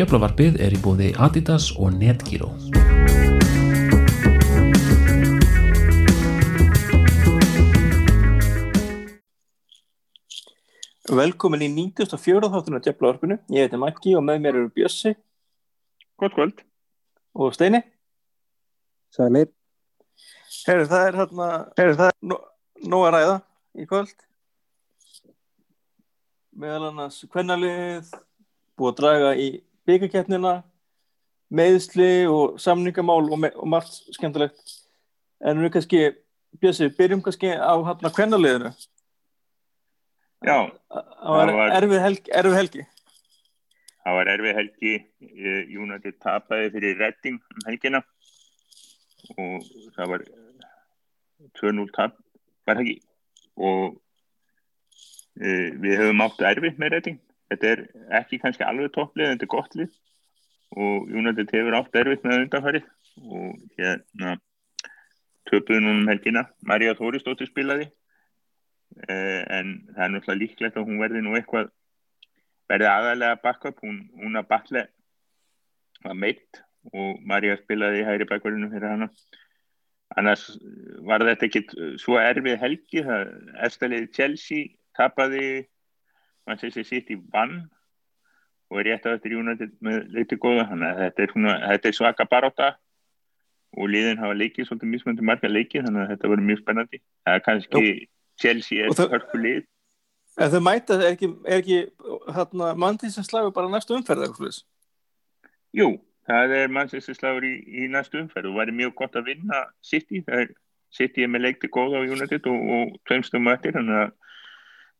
Djöflavarpið er í bóði Adidas og Netgyro. Velkomin í 94. þáttun á Djöflavarpinu. Ég heiti Maggi og með mér eru Bjössi Gott kvöld. og Steini. Sælir. Herru, það er hérna, herru, það er nó, nóg að ræða í kvöld. Meðal annars kvennalið, búið að draga í byggakeppnina, meðsli og samningamál og, me- og margt skemmtilegt. En við kannski, Bjössi, byrjum kannski á hérna kvennaliðinu. Já, Það var, erfið helgi. Erfið helgi. það var erfið helgi. United tapaði fyrir Redding um helgina og það var 2-0 tap var ekki? Og e, við höfum átt erfið með Redding. Þetta er ekki kannski alveg topplið, þetta er gott lið. Og United hefur átt erfið með undanfærið og hérna töpuðu núna um helgina. Marja Þórisdóttir spilaði. Eh, en það er náttúrulega líklegt að hún verði nú eitthvað verði aðalega backup, hún, hún að batle var meitt og Marja spilaði í hægri backverðinu fyrir hana annars var þetta ekkit svo erfið helgi það eftirliði Chelsea tapaði Manchester City vann og er rétt á eftir United með leiti góða þannig að þetta er, svona, þetta er svaka baráta og liðin hafa leikið svolítið mismöndi marga leikið þannig að þetta verður mjög spennandi. Það er kannski Chelsea er þau- hörku lið. En þau mæta, er ekki, er ekki hérna, manntið sem slagur bara næstu umferð eitthvað slúðis? Jú, það er Manchester slagur í, í næstu umferð. Og væri mjög gott að vinna City, það er City er með leikti góð á United og, og tveimstum eftir, þannig að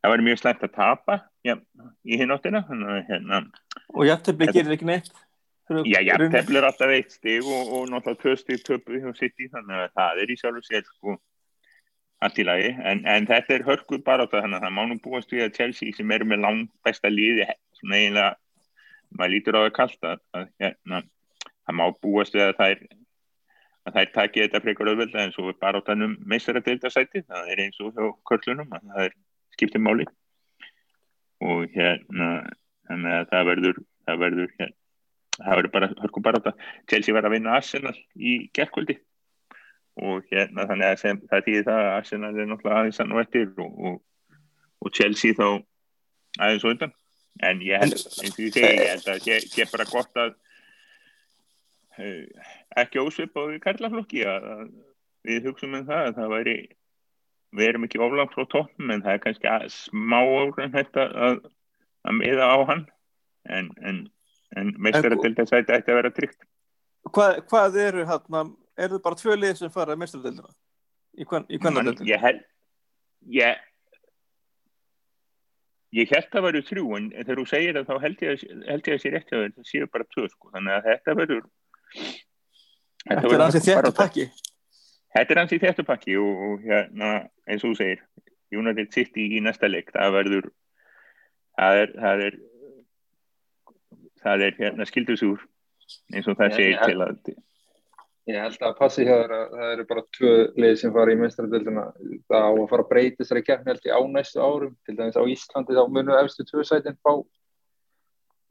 það væri mjög slæmt að tapa já, í hináttina, hérna, Og Þetta- gerir ekki neitt? Já, fyrir- teflur alltaf eitt stig og, og náttúrulega tvö stig töpu hjá City, þannig að það er í sjálfu sér sko allt í lagi, en, en þetta er hörku bara þannig að það má nú búast við að Chelsea sem eru með langt besta liði svona eiginlega, maður lítur á það að, að hérna, það má búast við að þær að þær taki þetta frekar auðvelda en svo er bara á tannum meistara deildasæti, það er eins og hjá körlunum, að það er skiptið máli. Og hérna þannig að það verður það verður hérna það verður bara hörku bara þetta Chelsea var að vinna Arsenal í gerkvöldi og hérna þannig að sem, það þýðir það að Arsenal er náttúrulega aðeins hann og eftir og, og, og Chelsea þá aðeins og undan. En ég held, eins og ég segi, ég held að ég, ég bara gott að ekki ósvip á við karlaflokki að, að við hugsaum um það að það væri við erum ekki oflangt frá toppum en það er kannski að, smá ágrunn þetta að, að miða á hann en, en, en meistara til þess að þetta ætti að vera tryggt Hvað, hvað eru hérna, eru það bara tvö lið sem fara í meistaradeildina? Í, hvern, í Man, kvennadeildina? ég held ég ég held að verður þrjú en þegar þú segir það þá held ég að, held ég að sé rétt að það séu bara tvö sko þannig að þetta verður Þetta er ansið þéttu pakki. þetta er ansið þéttu pakki og, og hérna eins og þú segir United City í næsta leik það verður það er það er, það er hérna skildusúr eins og það segir til að Ég held að passi hjá að það eru bara tvö lið sem fara í meistaradöldina. Það á að fara að breyta þessari keppni held ég á næstu árum. Til dæmis á Íslandi þá munu efstu tvö sætin fá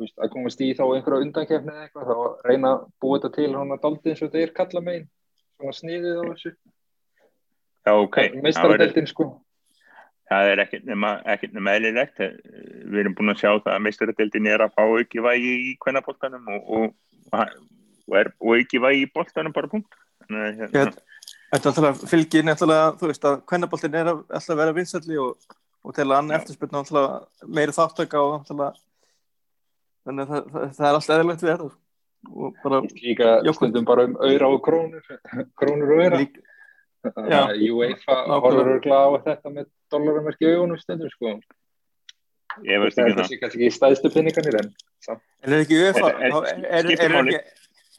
veist, að komast í þá einhverja undankeppni eða eitthvað. Þá að reyna að búa þetta til svona daldið eins og þetta er kalla megin. Svona sniðið á þessu. já, ok, Meistaradeldin sko. það er ekkert nema, ekkert nema eðlilegt við erum búin að sjá það að meistaradeildin er að fá ekki vægi í kvennabóltanum og, og, og, og, er, ekki vægi í boltanum bara punkt þannig að hérna, veit. Þetta náttúrulega fylgir náttúrulega, þú veist að kvennaboltin er að- alltaf að vera vinsælli og, og til að eftirspyrna náttúrulega meiri þáttaka og náttúrulega þannig að það, það, það er alltaf eðlilegt við þetta og bara Líka stundum bara um auðra og krónur. Krónur og auðra. UEFA horfur örgla á þetta með dollaramerki í augunum stundum sko. ég veist ekki Þetta það sé kannski ekki stæðstu pinninganir en en er ekki UEFA Er- er- þá er, er, er, er, ekki,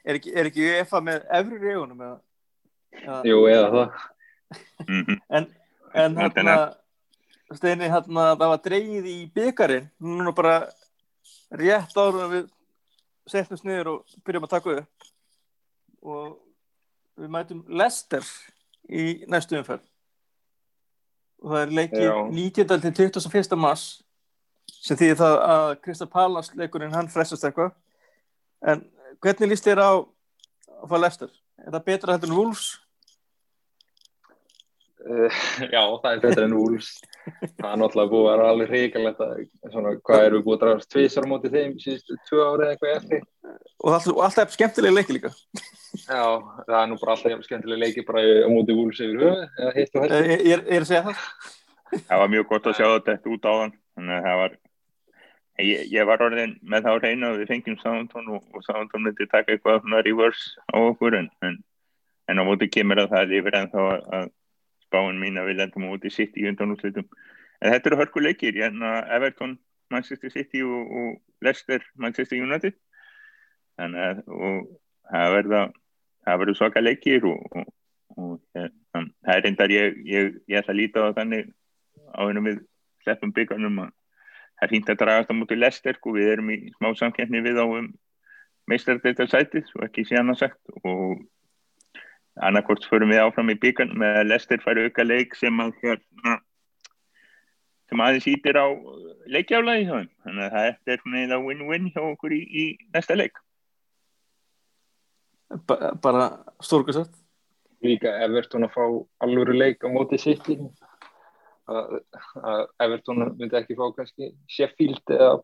er, ekki, er ekki UEFA með efri regunum eða, Jú, eða það. mm en, en Þetta er hérna Steini hérna það var dreigið í byggarinn núna bara rétt árum við setnumst niður og byrjum að taka upp og við mætum Lester í næstu umferð og það er leikið Já. 19. til 21. mars sem því það að Krista Pallas leikurinn hann frestast eitthvað en hvernig líst þér á að fá Lester? Er það betra heldur en Wolves? Uh, já, það er betra en Wolves. Það er náttúrulega búið að vera alveg hrigalegt að, svona, hvað erum við búið að draga tvisar á móti þeim síðustu tvö árið eða eitthvað eftir. og alltaf, og alltaf skemmtilega leiki líka Já, það er nú bara alltaf skemmtilega leiki bara á móti Wolves yfir höfuð, eða hitt og ég, hætt. ég, ég er að segja það það var mjög gott að sjá þetta út á þann þannig að það var ég, ég var orðin með þá reyna og við fengjum Southampton og, og Southampton myndi taka eitthvað svona reverse á okkur en, en, en á móti kemur að það er yfir en þá að, að spáin mín að við lendum á móti City í undan úrslitum en þetta eru hörkuleikir hérna Everton, Manchester City og, og Leicester, Manchester United. Þannig að það verða það verður svaka leikir og, og, og hérna, það er reyndar ég, ég, ég ætla að líta á þannig á hennum við sleppum byggarnum að það er fínt að dragast á móti Lester og við erum í smá samkeppni við á um meistardeittarsætið og ekki síðan að sagt og annarkort förum við áfram í byggarnum með að Lester færi auka leik sem að hérna sem aðeins ítir á leikjálaði þannig að það er svona eða win-win hjá okkur í, í næsta leik. Ba bara stórkvæsett Líka Everton að fá alvöru leik á móti City. Að, að Everton myndi ekki fá kannski Sheffield eða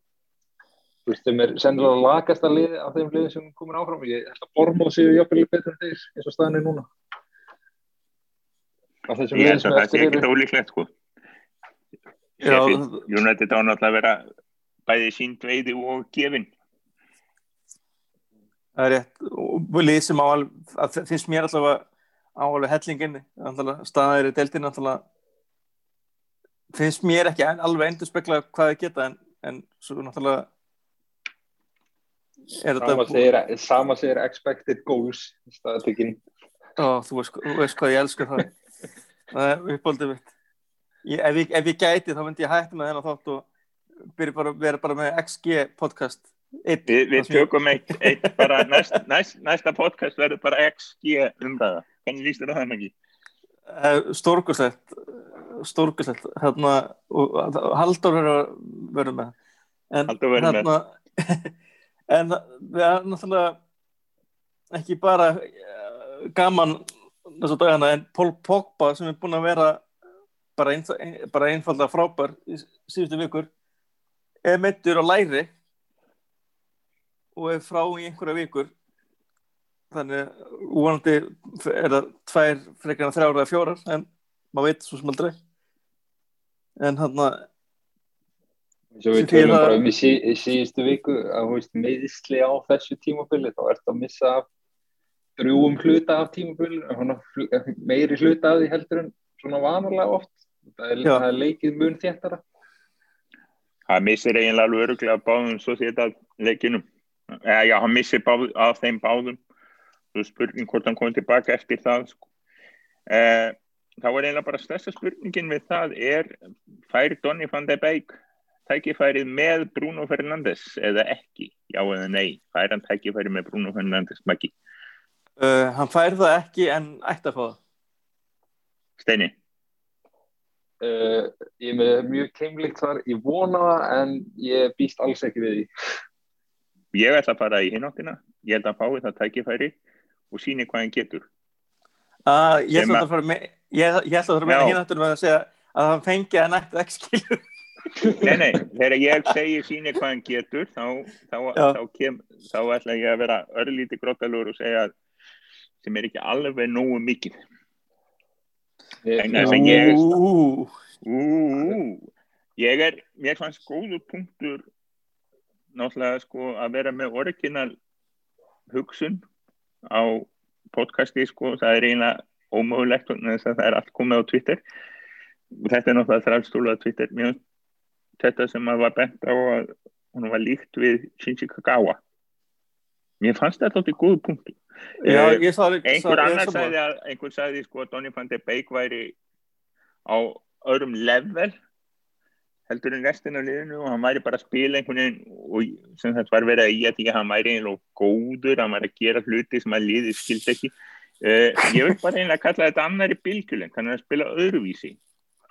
þú veist, þeim er sennilega lagast að liði af þeim liðin sem komin áfram. Ég held að Bormóð séu jafnvel betur en þeir eins og staðan er núna. Af þessum ég held að það sé ekkert ólíklegt sko United á náttúrulega að vera bæði sínt veiði og gefin það er rétt og lið sem á að finnst mér allavega á alveg hellingin staðar í deildin allavega finnst mér ekki en- alveg endur spekla hvað þið geta en, en svo náttúrulega Sama þetta segir, sama segir expected goals staðatökin. Ó, þú, veist, veist hvað ég elskar það það er uppáldið mitt ég, ef, ég, ef ég gæti þá myndi ég hætti með þennan þátt og byrja bara, vera bara með XG podcast Einn, við, við tökum eitt, eitt bara næst, næst, næsta podcast verður bara XG umræða hvernig líst á það ekki? Eh, stórkurslegt stórkurslegt hérna, Halldór verður með en, Halldór verður með. En við erum náttúrulega ekki bara eh, gaman þessu dagana en Pól Pogba sem er búin að vera bara, ein, bara einfallega frábær í síðustu vikur er meittur á læri og er frá í einhverja vikur. Þannig úvanandi er það tvær frekar en þrjára eða fjórar en maður veit svo sem aldrei. En hann að Svo við Sem þýðir tölum að- bara um í, sí, í síðustu viku að þú veist, meðisli á þessu tímabili þá ertu að missa af drjúum hluta af tímabili meiri hluta af því heldur en svona vanalega oft. Það er, það er leikið mun þéttara. Hann missir eiginlega alveg öruglega báðum svo þetta leikinum eða já, hann missir báð, af þeim báðum. Svo spurning hvort hann kom tilbaka eftir það sko. eh, þá er eiginlega bara stærsta spurningin við það er fær Donny van de Beek tækifærið með Bruno Fernandes eða ekki, já eða nei? Fær hann tækifærið með Bruno Fernandes Maggi, uh, hann fær það ekki en ætti að fá það. Steini? Uh, ég með mjög keimlikt þar ég vona það en ég býst alls ekki við því. Ég ætla að fara í hináttina. Ég held að fái það tækifæri og síni hvað hann getur. Uh, ég ætla að- fara með ég, ég ætla að fara með aftur með að segja að hann fengi að nætti ekki skilur Nei, nei, þegar ég segi síni hvað hann getur þá, þá, þá, kem, þá ætla ég að vera örlíti grótalur og segja að sem er ekki alveg nógu mikið. En það sem ég- Ú, Ú, ég er, mér fannst góður punktur náttúrulega sko að vera með original hugsun á podcasti sko, það er eiginlega ómögulegt þess að það er allt komið á Twitter. Og þetta er náttúrulega þrælstúla á Twitter finnst þetta sem að var bent á að hún var líkt við Shinji Kagawa mér fannst þetta alltaf góður punktur. Já, Eh, ég sagði einhver annar sagði að einhver sagði sko að Donny van de Beek væri á öðrum level heldur en restin af liðinu og hann væri bara að spila einhvern veginn og sem þetta var verið að í að því að hann væri einhverjum góður, hann væri að gera hluti sem að liðið skildi ekki. Uh, ég vil bara einlega kalla þetta annari bylgjuleng, hann er að spila öðruvísi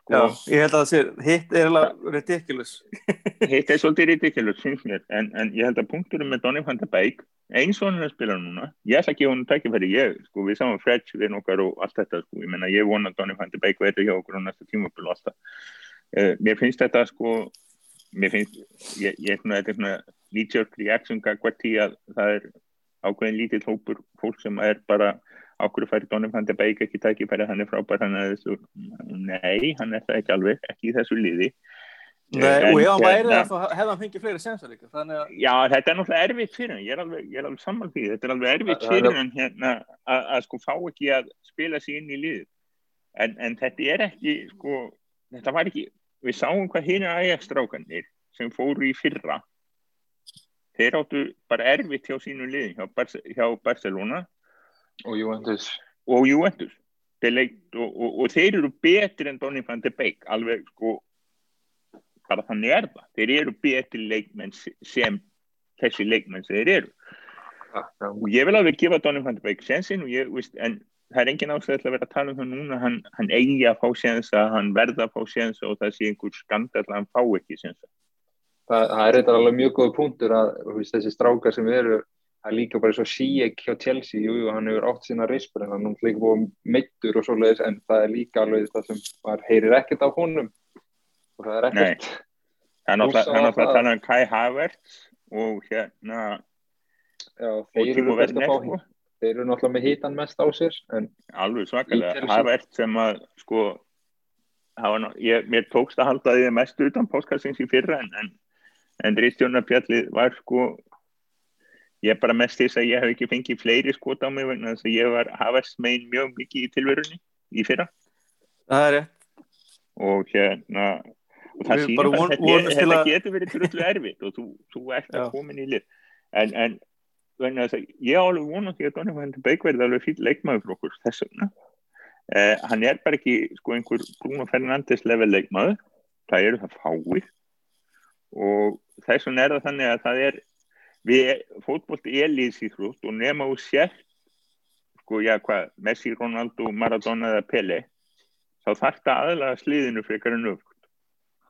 Já, sko, ég held að það sé, hitt er alveg ridiculous. hitt er svolítið ridiculous finnst mér, en, en ég held að punkturum með Donny van de Beek, eins og hann er að spila núna, ég ætla að gefa hann tækifæri ég, sko, við sáum Fredge við nokkar og allt þetta, sko, ég menna ég vona Donny van de Beek verður hjá okkur á næsta tímabil og allt það. Uh, mér finnst þetta, sko, mér finnst, ég, ég svona, þetta er svona knee-jerk reaction gagvart því að það er ákveðin lítill hópur fólk sem er bara ákveður færi Donny van de Beek ekki tækifæri, hann er frábær, hann er þessu, nei, hann er það ekki alveg, ekki í þessu liði. Nei, En og hann væri hérna- það, þá hefði hann fengið fleiri sensa líka. Þannig að, Já, þetta er náttúrulega erfitt fyrir hann, ég er alveg, ég er alveg sammála því, þetta er alveg erfitt er- fyrir hann hérna að, að sko fá ekki að spila sig inn í liðið. En, en þetta er ekki, sko, þetta var ekki, við sáum hvað hinn er ægastrákanir sem fóru í fyrra. Þeir áttu bara erfitt hjá sínu liðin, hjá, Barce hjá Barcelona og Juventus og Juventus. Leik, og, og, og þeir eru betri en Donny van de Beek, alveg sko, bara þannig er það. Þeir eru betri leikmenn se- sem þessi leikmenn sem þeir eru. ja, ja. Og ég vil alveg gefa Donny van de Beek sensin og ég, veist, en það er engin ástæð til að vera að tala um það núna, hann, hann eigi að fá sensa, hann verða að fá sensa og það sé einhver skandal að hann fá ekki sensa. það, það er eitthvað alveg mjög góð punktur að veist, þessi strákar sem eru það er líka bara svo síek hjá Chelsea. Jú, jú, hann hefur átt sína rispur en hann er líka búið meittur og svoleiðis en það er líka alveg það sem maður heyrir ekkert á honum. Og það er ekkert. Það er náttúrulega Rússa það er náttúrulega að Kai Havertz og hérna já, þeir, eru best að fá, sko. þeir eru náttúrulega með hitan mest á sér en alveg svakalega. Havertz sem að sko ná- ég, mér tókst að halda því mest utan póskastins í fyrra en, en, en Ristjónarfjallið var sko ég er bara mest þess að ég hef ekki fengið fleiri skot á mig vegna þess að ég var Havertz megin mjög mikið í tilverunni í fyrra. Það er rétt. og hérna og það sýnir að þetta, þetta getur verið drullu erfitt og þú, þú ert að koma inn í lið. En, en vegna þess að ég á alveg vona því að Donny van de Beek verði alveg fýll leikmaður fyrir okkur þess vegna. Uh, hann er bara ekki sko einhver Bruno Fernandes level leikmaður. Það eru það fáir. Og þess vegna er það þannig að það er við, fótbolt er liðsýþrótt og nema úr sér sko já hvað, Messi, Ronaldo, Maradona eða Pele þá þarf það aðlaga sliðinu frekar en öfugt.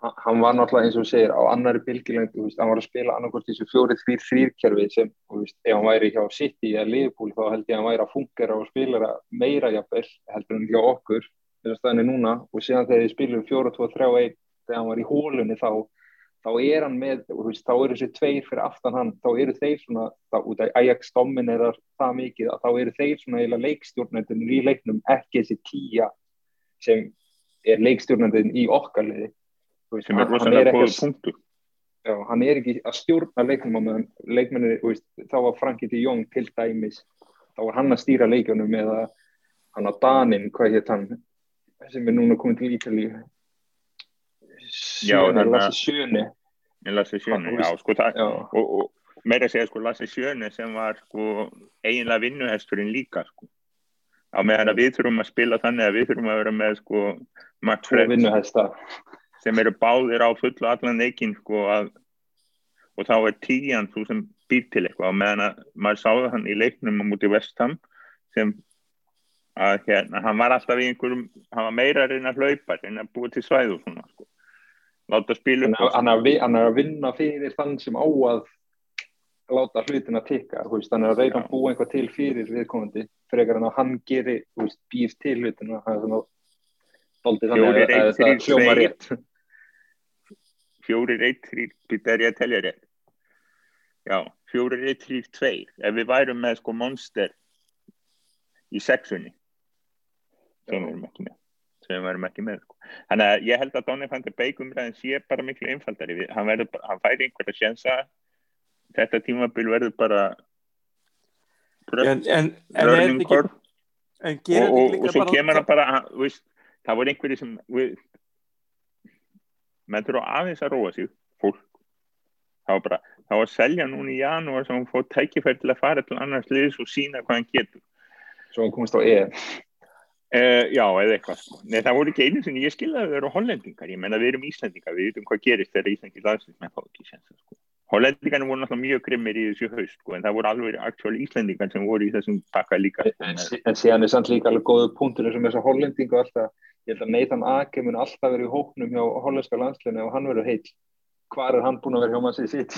Hann- hann var náttúrulega eins og segir á annari veist, hann var að spila annarkort þessu fjórið þrýr þrýr kerfi sem, veist, ef hann væri hjá City eða Liverpool þá held ég að hann væri að fungera og spilara meira jafnvel heldur en hjá okkur þess að staðinni núna. Og síðan þegar þið spilum 4-2-3-1 þegar hann var í hólunni þá þá er hann með, veist, þá eru þessi tveir fyrir aftan hann, þá eru þeir svona þá, út af Ajax dominerar það mikið þá eru þeir svona eiginlega leikstjórnendin í leiknum, ekki þessi tíja sem er leikstjórnendin í okkar liði. Þú veist, sem er rosalega góð punktur. Já, hann er ekki að stjórna leiknum á meðan leikmennir, veist, þá var Frankie de Jong til dæmis, þá var hann að stýra leikjunum eða hann á Danin, hvað hétt hann, sem er núna komin til Ítalíu Sjöni. En Lasse Sjöne, Hann- já sko það Já, og, og meira segja sko Lasse Sjöne sem var sko eiginlega vinnuhesturinn líka sko. Á meðan að við þurfum að spila þannig að við þurfum að vera með sko Max tvo Fred vinnuhesta. sem eru báðir á fullu allan leikin sko að og þá er tíjan þú sem býr til eitthvað. Og meðan að maður sáði hann í leiknum á múti Vestham sem að hérna, hann var alltaf í einhverjum hann var meira að reyna að hlaupa reyna að búa til svæðu svona sko láta spila hann, er að að vinna fyrir þann sem á að láta hlutina tikka, þú veist, hann er að reyna að búa eitthvað til fyrir viðkomandi frekar en að hann geri, býr til er þannig Fjórir, að- að hljóma tveir. rétt fjórir, eitt, þrýr, býta er ég að telja rétt. Já, fjórir, eitt, þrýr, tveir. Ef við værum með sko monster í sexunni, sem við erum ekki með, sem við erum ekki með. Sko. Þannig að ég held að Donny van der Beek umræðin sé bara miklu einfaldari. Hann, verður, bara- hann færi einhverja sjensa, þetta tímabil verður bara En, en, en, en og, og, og líka svo bara kemur hann bara hann- veist, það voru einhverju sem menn þurfa aðeins að róa sig fólk það var bara, það var að selja núna í janúar sem hann fóð tækifæri til að fara til annars liðs og sína hvað hann getur svo hann komist á EM uh, já, eða eitthvað sko. Nei, það voru ekki einu sinni, ég skilði að það eru hollendingar ég menna við erum Íslendingar, við veitum hvað gerist þegar Íslendingar landsins menn fá ekki séns sko. Hollendingarnir voru náttúrulega mjög grimmir í þessu haust sko, en það voru alveg actual Íslendingar sem voru í þessum pakka líka sko, En, en síðan er samt líka alveg góðu punktur eins og með þessa hollendingu alltaf, ég held að Nathan Ake mun alltaf verið í hóknum hjá hollenska landslinu og hann verður heill. Hvar er hann búinn að vera hjá mann sér sitt,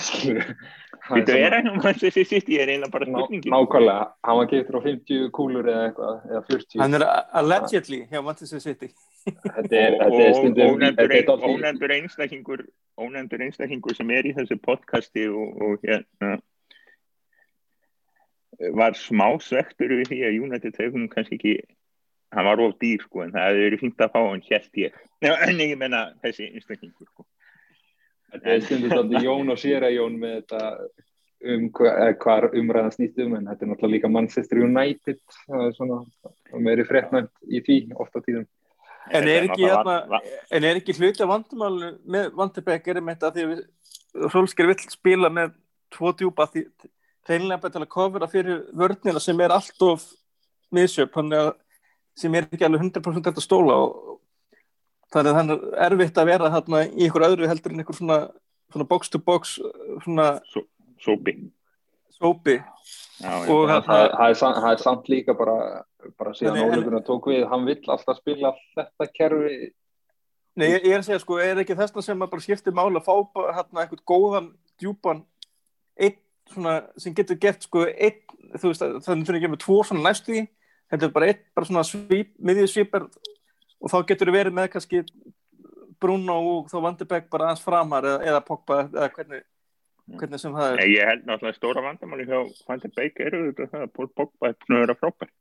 Þetta er ekki um hans þessi sitt, ég er eiginlega bara Ná, spurningin. nákvæmlega, hann var getur á 50 kúlur eða eitthvað, eða 40 Hann er allegedly hjá Manchester City. þetta er, og, er er ónefndur einstaklingur ónefndur einstaklingur sem er í þessu podcasti og, og hérna var smá svektur við því að United hefum kannski ekki hann var of dýr sko en það hefði verið fínt að fá hann held ég. En ég menna þessi einstaklingur sko þetta er stundum dálítið Jón og Sýra Jón með þetta um hva, hvar umræðan snýst um en þetta er náttúrulega líka Manchester United það er svona meiri fréttnæmt í því ofta tíðum. En er ekki, hérna, en er ekki hluti af vandamálu með Vandebæk er um þetta því að Solskjær vill spila með tvo djúpa því reynilega til að kofra fyrir vörnina sem er allt of misjöp að sem er ekki alveg 100% hægt að stóla og þannig að það er erfitt að vera þarna í ykkur öðru heldur en ykkur svona, svona box to box svona sópi sópi Já, já. og það, það, það, er samt, það er samt líka bara, bara síðan ólöfuna tók við hann vill alltaf spila þetta kerfi. Nei, ég, er að segja sko, er ekki þessna sem að bara skiptir máli að fá hérna eitthvað góðan, djúpan einn svona sem getur gert sko einn, þú veist, það þurfir ekki með tvo svona næstu í, þetta er bara einn bara svona svip, miðið svipar og þá getur þið verið með kannski Bruno og þá Vandebæk bara aðeins framar eða, eða Pogba eða hvernig, hvernig sem það er. Nei, ég held náttúrulega stóra vandamáli hjá Fandi Beik eru þetta það að Pogba er búin að vera frábær.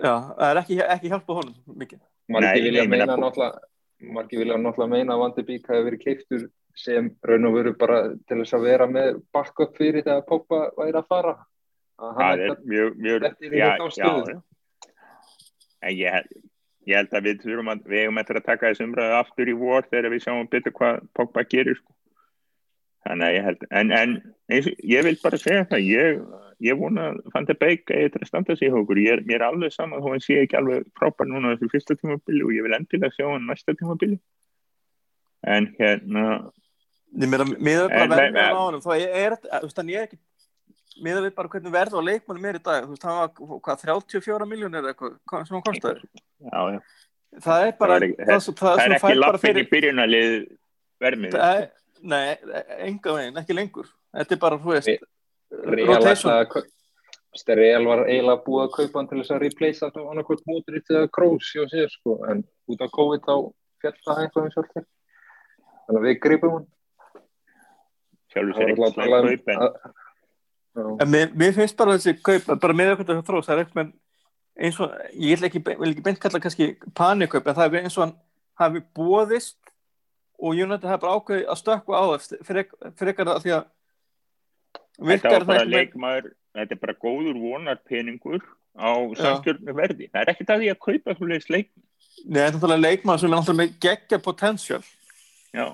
Já, það er ekki, ekki hjálpa honum mikið. Margir Nei, vilja meina- náttúrulega margir vilja náttúrulega meina að Vandi Bík hafi verið keiftur sem raun og veru bara til þess að vera með backup fyrir þegar Pogba væri að fara. Að hann það er mjög, mjög já, já, já. En ég, ég held að við þurfum að við eigum eftir að taka þessu umræðu aftur í vor þegar við sjáum betur hvað Pogba gerir sko. þannig að ég held en, en eins, ég vil bara segja það ég, ég vona að Fandi Beik eigi til að standa sig hjá okkur, ég er, mér er alveg saman hann sé ekki alveg frábær núna þessu fyrsta tímabili og ég vil endilega sjá hann næsta tímabili. En hérna meina, miðað við bara verðið en- á honum, þá er, er, þú veist, ég er ekki, miðað við bara hvernig verð á leikmannum er í dag, þú veist, hann var, hvað, 34 miljónir eða eitthvað, hvað sem hann kostaði. já, já. Það er bara, Það er það, það, það, það er ekki lappin í byrjunalið vermið það er, nei, enga veginn, ekki lengur. Þetta er bara, þú veist, Real rotation. Real var eiginlega búið að kaupa hann til þess að replacea þetta annarkvæmt mótrið til að krós hjá sér sko en út af COVID þá fjall það eitthvað um sjálfur þannig að við gripum hann sjálfur Það sér ekki alltaf slæm talað um kaup en að- mér, mér finnst bara þessi kaup, bara með okkur þetta þróst, það er eitthvað eins og, ég vil ekki, vil ekki beint kalla kannski panikaup, en það er eins og hann hafi bóðist og United hafi bara ákveðið að stökkva á það fyrir, ekkar það því að þetta var það bara leikmaður þetta er bara góður vonarpeningur á samstjórnu verði. Það er ekkert að því að kaupa þú leiðist leik Nei, þetta er leikmann sem er náttúrulega með geggja potential, já.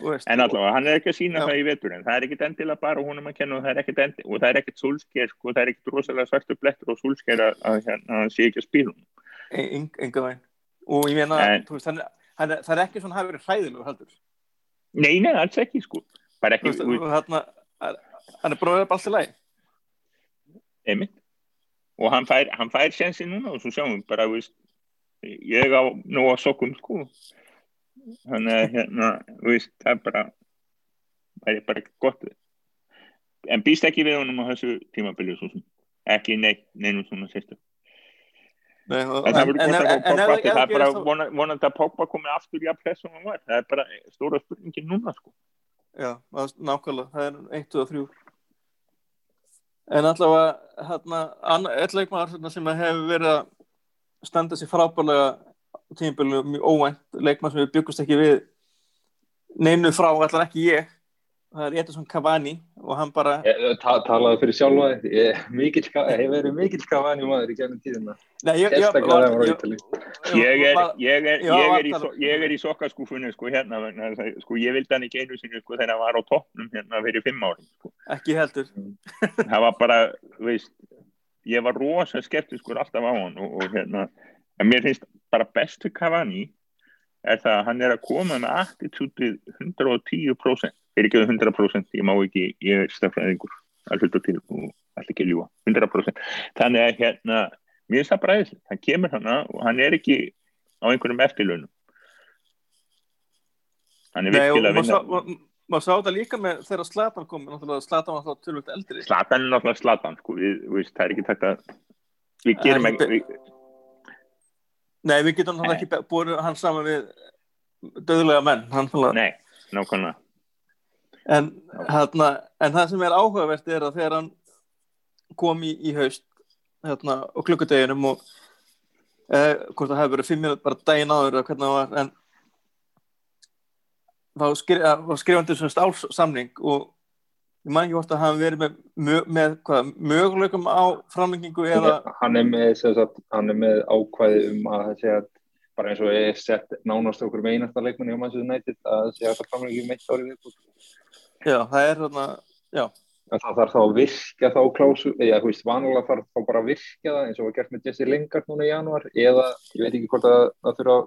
En allavega, hann er ekki að sína Já. það í vetur en það er ekkert endilega bara húnum að kenna og það er ekkert, endi, og það er súlsker sko, rosalega svartu blettur og súlsker að, að, að, að hann sé ekki að spila En. Og ég meina, það er ekki svona hafi verið hræðilegur heldur. nei, nei, alls ekki sko ekki, veist, og þarna, hann er að vera allt í lagi. einmitt og hann fær, hann fær sensi núna og svo sjáum við bara, veist ég á að sokkum sko þannig að hérna, þú veist, það er bara það er bara gott. En býst ekki við honum á þessu tímabili svo sem ekki neitt, neinum svona sérstu Nei, en það verður en- gott að en- fá Pogba það- er bara vonandi að Pogba komi aftur í að pressa hann var, það er bara stóra spurningin núna sko. Já, nákvæmlega, það er 1, 2 og 3 en allavega hérna, eitt leikmaður hérna, sem hefur verið að standa sér frábærlega á tímabilinu, mjög óvænt leikmaður sem við byggust ekki við neinu frá, allan ekki ég. Það er Edison Cavani og hann bara Ég ta talaði fyrir sjálfa ég hef verið mikill Cavani maður í gennum tíðina. Nei, ég, ég, ég er, er, er, í, er sokkaskúfunni sko hérna, sko ég vildi hann ekki einu sinni sko þegar hann var á toppnum hérna fyrir fimm árum sko. ekki heldur. Það var bara, veist ég var rosa skeptiskur alltaf á hann og, og hérna, en mér finnst bara bestu Cavani er það að hann er að koma með attitútið 110% fyrir ekki 100% ég má ekki, ég er stafræðingur hluta til og allir ekki ljúa 100% þannig að hérna mér finnst það bræðis, hann kemur hana og hann er ekki á einhverjum eftirlaunum. Hann er virkilega að vinna. maður sá þetta líka með þegar Slatan kom, Slatan var þá tölvöld eldri. Slatan er náttúrulega Slatan sko, við, við, það er ekki að við gerum ekki Nei, við getum náttúrulega ekki búið hann saman við döðlega menn, hann nei, nákvæmlega. En, hérna, en það sem er áhugavert er að þegar hann kom í, í haust hérna, og klukkudeginum og eh, hvort það hefði verið fimm minút bara daginn áður var en þá eh, var skrifandi sem stálsamning og ég man ekki hvort að hafa verið með, með, hvað, möguleikum á framlengingu eða hann er með, sagt, hann er með ákvæði um að að bara eins og er sett nánast okkur með einasta leikmanni á Manchester United að sé að það framlega um eitt árið viðbútt já, það er hérna, já, að það þarf þá að virkja þá klásu eða þú veist, vanilega þarf þá bara að virkja það eins og var gert með Jesse Lingard núna í januar eða, ég veit ekki hvort að það þurfa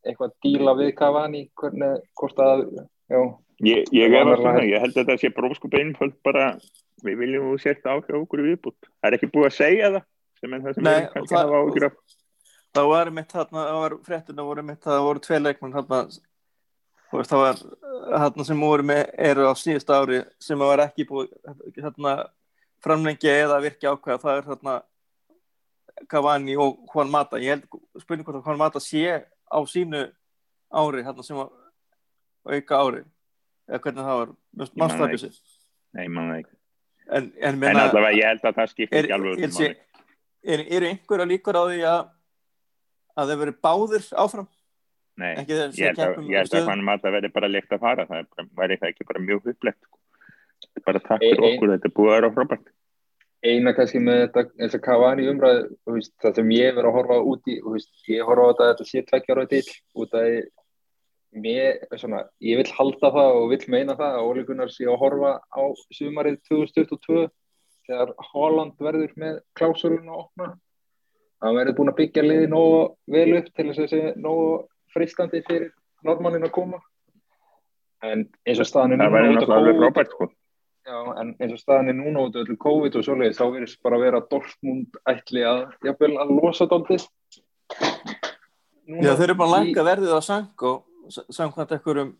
eitthvað að díla við Cavani hvernig, hvort að já, ég, ég, er svona, ég held að það sé bróskup einföld bara, við viljum þú sért áhrif okkur viðbútt, það er ekki búið að segja það sem er það sem Nei, við kannski það- hafa af. það var mitt þarna, það var fréttina voru mitt, það voru tvei leikmenn það var þarna sem voru með, eru á síðust ári sem var ekki búið þarna framlengja eða virkja ákveða það er þarna Cavani og Juan Mata. Ég held, spurning hvort að Juan Mata sé á sínu ári þarna sem var auka ári eða hvernig það var, man mannst það það ekki. Nei, en, en, en, allavega ég held að það skiptir er, ekki alveg er, öllum máli. er, er einhverja líkur á því að að þeir verið báðir áfram? Nei, ég held að, ég held að hann maður verði bara leikt að fara, það er bara- væri það ekki bara mjög upplegt sko. Bara takk fyrir okkur, þetta er búið að vera frábært. Eina kannski með þetta eins og Cavani umræð þú veist, það sem ég verið að horfa út í ég horfa á þetta að þetta sé tveggjar á til út af því mér, svona, ég vil halda það og vil meina það að Óli Gunnar sé að horfa á sumarið 2022 þegar Holland verður með klásurinn að opna hann verður búin að byggja liði nógu vel upp til þess að sé nógu fristandi fyrir normannin að koma en eins og staðan er það núna sko. Já, en eins og staðan er núna út af öllu COVID og svoleiðis, þá verðist bara að vera Dortmund ætli að, jafnvel, að losa. Núna Já, þeir eru bara að í- lækka verðið á Sanko samkvæmt einhverjum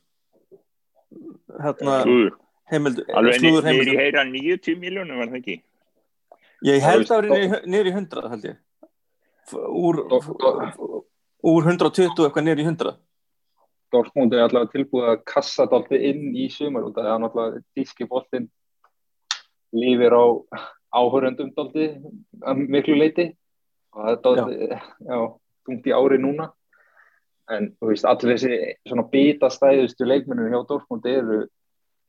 hérna, Slúður. heimild, alveg heimild heyra 90 miljónum var það ekki? Ég held að verið niður í 100 held ég. Úr, úr 120 eitthvað niður í 100 Dortmund er allavega tilbúið að kassa dálítið inn í sumar út af því að allavega díski boltinn lífir á áhöröndum miklu leiti og það er tungt í ári núna en veist, allir þessi svona bitastæðustu leikmennir hjá Dortmund eru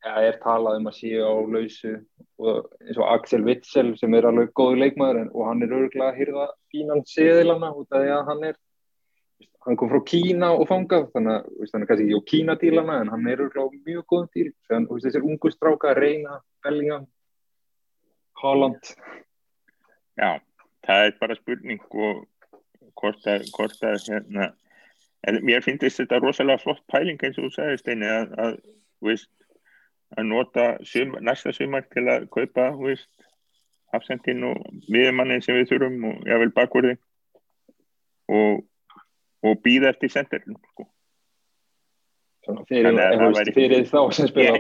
ja, er talað um að séu á lausu og eins og Axel Witzel sem er alveg góður leikmaður en, og hann er örgulega að hýrða fínan seðilana út af því að hann er hann kom frá Kína og fangað þannig að veist, hann er kannski ekki á Kína dílana en hann er örgulega á mjög góðum díl. Þannig að þessir ungu stráka reyna Bellingham Holland já, það er bara spurning og hvort að, hvort að hérna, en mér finnst þetta rosalega flott pæling eins og þú sagði Steini að, að, veist, að nota sum, næsta sumar til að kaupa hafsendin og miðumannin sem við þurfum og jável bakverði og, og býða eftir senderin sko. Fyrir, væri- fyrir þá sem spila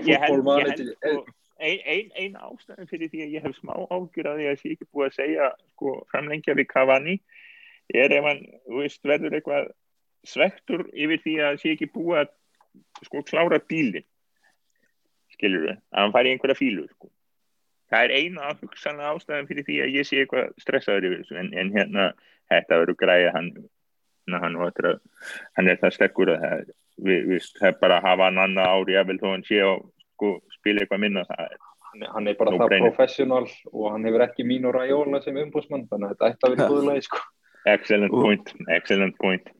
manager sko, ein, ein, ein ástæðan fyrir því að ég hef smá ágjur að ég sé ekki búið að segja sko, framlengja við Cavani er ef hann þú veist, verður eitthvað svektur yfir því að sé ekki búið að sko, klára bílin skilur við, að hann fari í einhverja fílu sko. það er eina hugsanlega ástæðan fyrir því að ég sé eitthvað stressaður yfir þessu en, en hérna þetta verður græða hann hann, hann, hann er það sterkur að það, við, við, það er bara að hafa hann annað ári að vel þó hann sé að sko, spila eitthvað minna það er hann, er bara það professional og hann hefur ekki mín og ræjóla sem umbúsmann þannig að þetta ætti að vera góðulegi sko. excellent Og- point, excellent point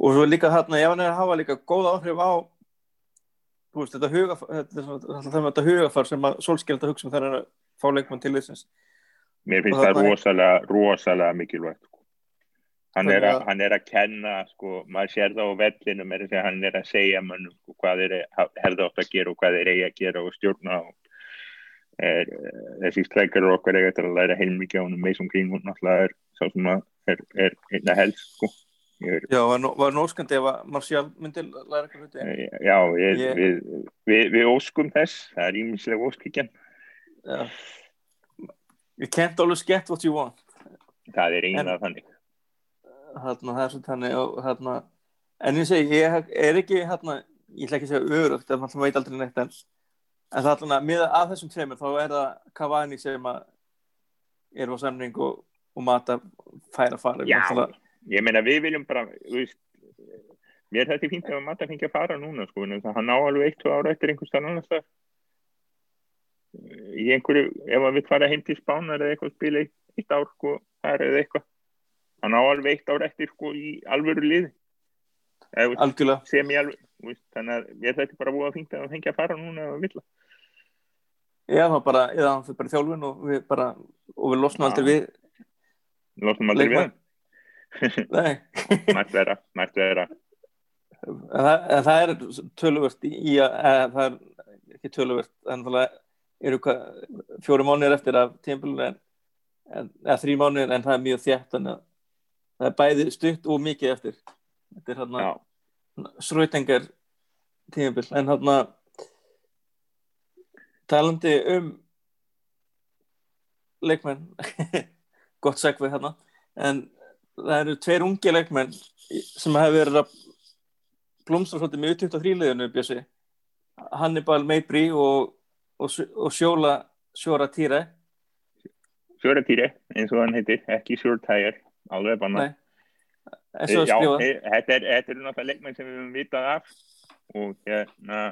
og svo líka þarna, ef hann er að hafa líka góð áhrif á veist, þetta hugafar þetta, er þetta, hugafar sem að solskjölda hugsa um er að fá leikmann til þessins mér finnst það þarna- rosalega, rosalega mikilvægt sko. hann er, Þannig að, hann er að kenna sko, maður sér það á vellinum er að hann er að segja mönnum sko, hvað þeir hefðu átt að gera og hvað þeir eigi að gera og stjórna og er, eh, þessi streikar okkar til að læra heilmikið á honum Mason Greenwood náttúrulega er sá sem að er, er einna helst sko. Ég Já, var, var nóskandi ef að Marcial myndi læra eitthvað hluti. já, ég, Ég- við, við, við óskum þess það er ímislega óskikjan Já. You can't always get what you want. það er eina En- þannig Þarna, það er svo þannig og þarna, en ég segi, ég er ekki þarna, ég ætla ekki að segja örugt en maður veit aldrei neitt en, en það er þarna, miða að þessum tveimur þá er það Cavani sem að er á samning og, og mata færa fara Já. Náttúrulega- ég meina við viljum bara veist, mér er þetta fínt ef að matta fengi að fara núna sko, hann á alveg eitt og ára eftir einhvers þannig annars þar í einhverju, ef að við fara heim til spánar eða eitthvað spila eitt, eitt ár sko, þar eða eitthvað. Hann á alveg eitt ár eftir sko í alvöru lið eða algjörlega, sem í alveg veist, þannig að er þetta bara búið að fínt að fengi að fara núna ef að vilja já það bara eða hann fyrir bara í þjálfun og við bara og við losnum aldrei við losnum aldrei við mætt vera, mætt vera það, það er töluvert í að, eða, það er ekki töluvert en það eru fjóri mánuðir eftir af en eða þrý mánuðir en það er mjög þjætt þannig að það er bæði stutt og mikið eftir. Þetta er hérna sröytengar tímpil en hérna talandi um leikmenn gott segvið hérna en það eru tveir ungi leikmenn sem hefur verið að blómstra svolítið með 23 liðinu Bjössi. Hannibal Meibri og, og, og Sjóla Sjóra Týre. Sjóratýri eins og hann heitir, ekki sjórtæjar alveg banna. Nei, að Já, skrifa. e- þetta er, þetta er náttúrulega leikmenn sem við höfum vitað af. Og hérna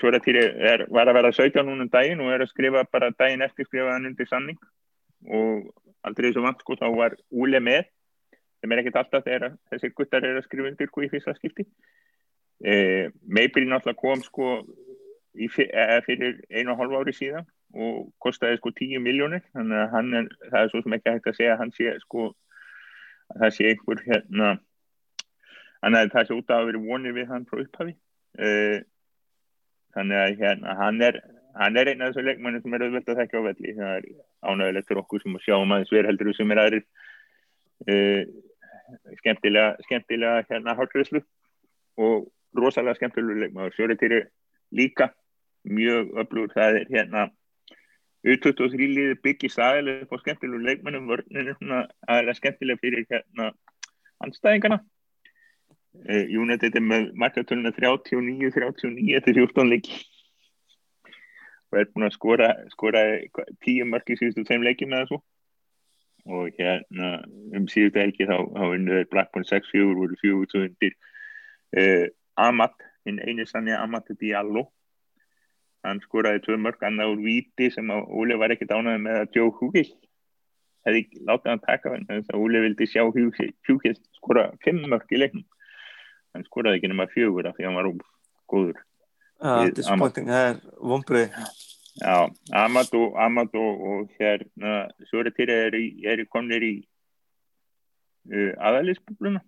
Sjóratýri er, var að vera 17 núna um daginn og er að skrifa bara daginn eftir skrifa hann undir sanning og aldrei svo vant sko þá var Úle með sem er ekkert alltaf þegar þessi guttar er að skrifa undir sko í fyrsta skipti. E, Meibri náttúrulega kom sko í, eh, fyrir einu og hálf ári síðan og kostaði sko 10 miljónir þannig að hann er, það er svo sem ekki hægt að segja hann sé sko að það sé einhver hérna þannig að það sé út af að vera vonir við hann frá upphafi. Uh, þannig að hérna hann er hann er einn af þessu leikmanni sem er auðvelt að þekka á velli. Það er ánægilegt fyrir okkur sem að sjá um aðeins verið heldur sem er aðrir. Uh, skemmtilega skemmtilega hérna hálfriðslu og rosalega skemmtilega leikmaður. Sjóritýri líka mjög öflugur. Það er hérna U23 liði á skemmtilegu leikmennum vörninu er svona aðeinslega skemmtilega fyrir hérna anstæðingarna uh, United er með markartöluna 39-39 eftir 14 leiki og er búin að skora, skora 10 mörg í síðustu tveim leikjum eða svo. Og hérna um síðustu helgi þá, þá unnuður Blackburn 6-4 voru 4 undir uh, Amat, hinn eini sannig Amat Diallo. Hann skoraði tvö mörg annað úr víti sem að Óli var ekkert ánæði með að Joe Hugel hefði látið hann taka hann þess að Óli vildi sjá Hugel skora fimm mörg í leiknum. Hann skoraði ekki nema fjögur af því að hann var góður disappointing, það er vombrið Já, Amadou, Amadou og hérna Sjóratýri er, er komnir í uh, aðalisbúbluna